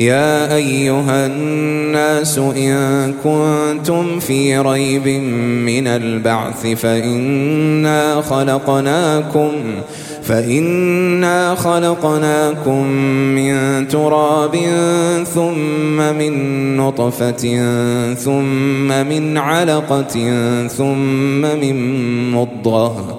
يا أيها الناس إن كنتم في ريب من البعث فإنا خلقناكم فإنا خلقناكم من تراب ثم من نطفة ثم من علقة ثم من مضغة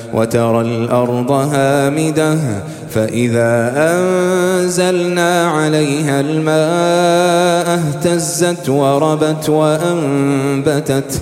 وترى الأرض هامدة فإذا أنزلنا عليها الماء اهتزت وربت وأنبتت.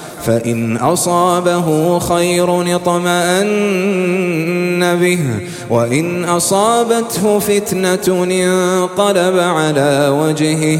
فإن أصابه خير اطمأن به وإن أصابته فتنة انقلب على وجهه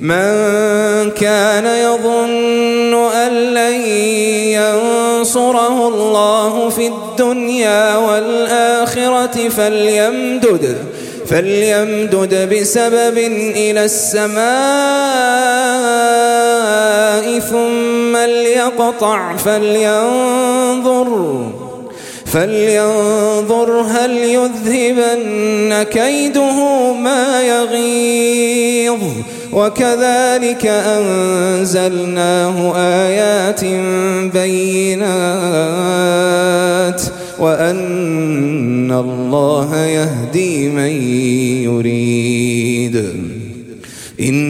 من كان يظن أن لن ينصره الله في الدنيا والآخرة فليمدد فليمدد بسبب إلى السماء ثم ليقطع فلينظر فلينظر هل يذهبن كيده ما يغيظ. وكذلك أنزلناه آيات بينات وأن الله يهدي من يريد. إن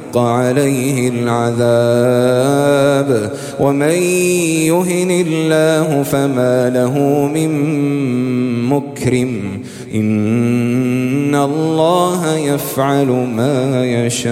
عليه العذاب. ومن يهن الله فما له من مكرم. إن الله يفعل ما يشاء.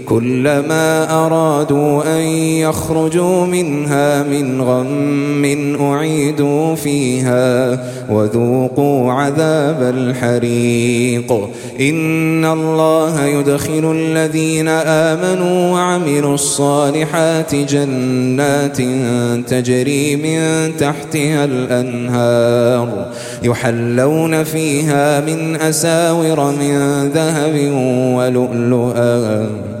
كلما أرادوا أن يخرجوا منها من غم أعيدوا فيها وذوقوا عذاب الحريق. إن الله يدخل الذين آمنوا وعملوا الصالحات جنات تجري من تحتها الأنهار يحلون فيها من أساور من ذهب ولؤلؤا.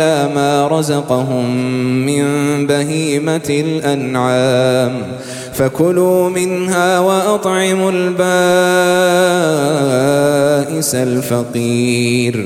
ما رزقهم من بهيمة الأنعام. فكلوا منها وأطعموا البائس الفقير.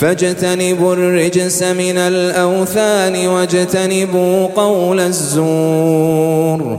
فاجتنبوا الرجس من الأوثان واجتنبوا قول الزور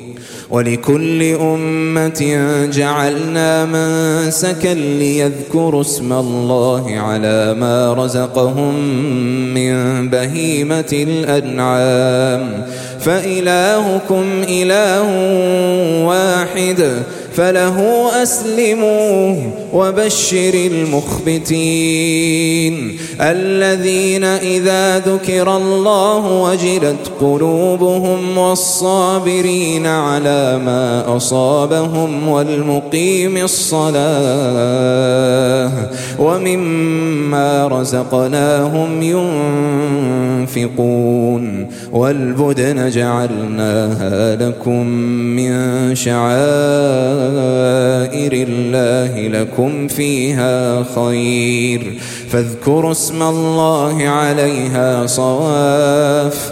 ولكل أمة جعلنا منسكا ليذكروا اسم الله على ما رزقهم من بهيمة الأنعام. فإلهكم إله واحد فله أسلموا وبشر المخبتين الذين إذا ذكر الله وجلت قلوبهم والصابرين على ما أصابهم والمقيم الصلاة ومما رزقناهم ينفقون والبدن جعلناها لكم من شعائر الله لكم فيها خير فاذكروا اسم الله عليها صواف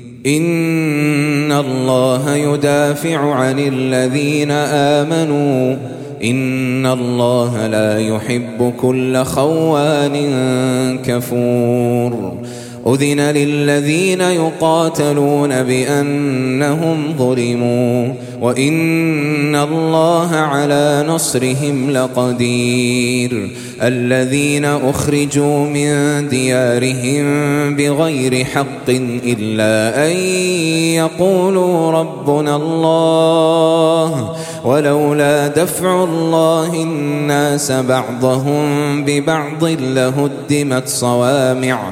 إن الله يدافع عن الذين آمنوا إن الله لا يحب كل خوان كفور أذن للذين يقاتلون بأنهم ظلموا وإن الله على نصرهم لقدير الذين أخرجوا من ديارهم بغير حق إلا أن يقولوا ربنا الله ولولا دفع الله الناس بعضهم ببعض لهدمت صوامع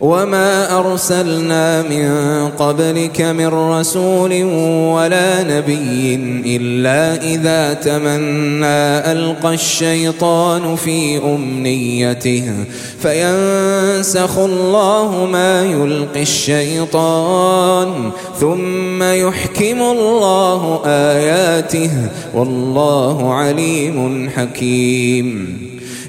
وما أرسلنا من قبلك من رسول ولا نبي إلا إذا تمنى ألقى الشيطان في أمنيته فينسخ الله ما يلقي الشيطان ثم يحكم الله آياته والله عليم حكيم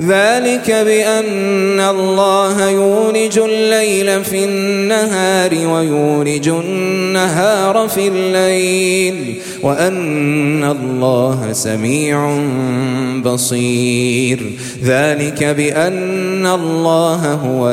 ذلك بأن الله يولج الليل في النهار ويولج النهار في الليل وأن الله سميع بصير. ذلك بأن الله هو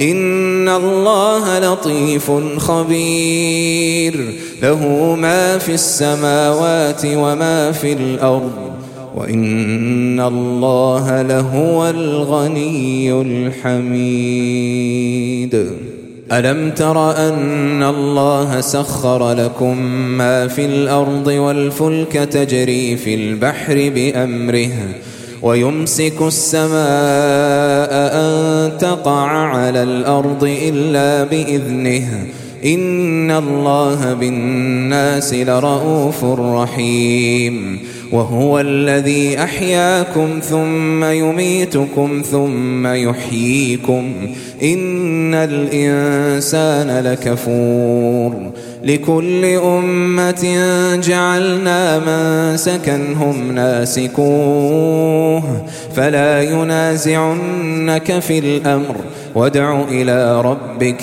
إن الله لطيف خبير. له ما في السماوات وما في الأرض. وإن الله لهو الغني الحميد. ألم تر أن الله سخر لكم ما في الأرض والفلك تجري في البحر بأمره؟ ويمسك السماء أن تقع على الأرض إلا بإذنه. إن الله بالناس لرؤوف رحيم. وهو الذي أحياكم ثم يميتكم ثم يحييكم. إن الإنسان لكفور. لكل أمة جعلنا من سكنهم ناسكوه فلا ينازعنك في الأمر. وادع إلى ربك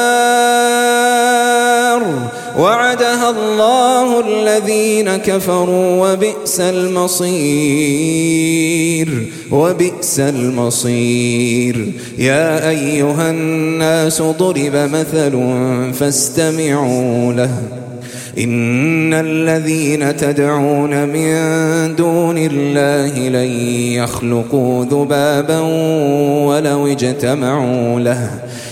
الذين كفروا وبئس المصير وبئس المصير. يا أيها الناس ضرب مثل فاستمعوا له. إن الذين تدعون من دون الله لن يخلقوا ذبابا ولو اجتمعوا له.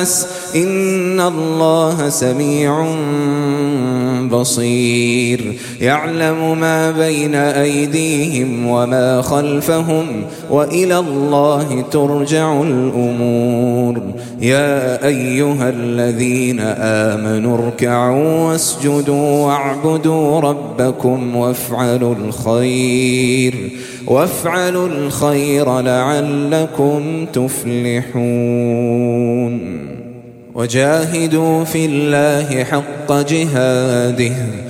الناس إن الله سميع بصير. يعلم ما بين أيديهم وما خلفهم وإلى الله ترجع الأمور. يا أيها الذين آمنوا اركعوا واسجدوا واعبدوا ربكم وافعلوا الخير وافعلوا الخير لعلكم تفلحون. وجاهدوا في الله حق جهاده.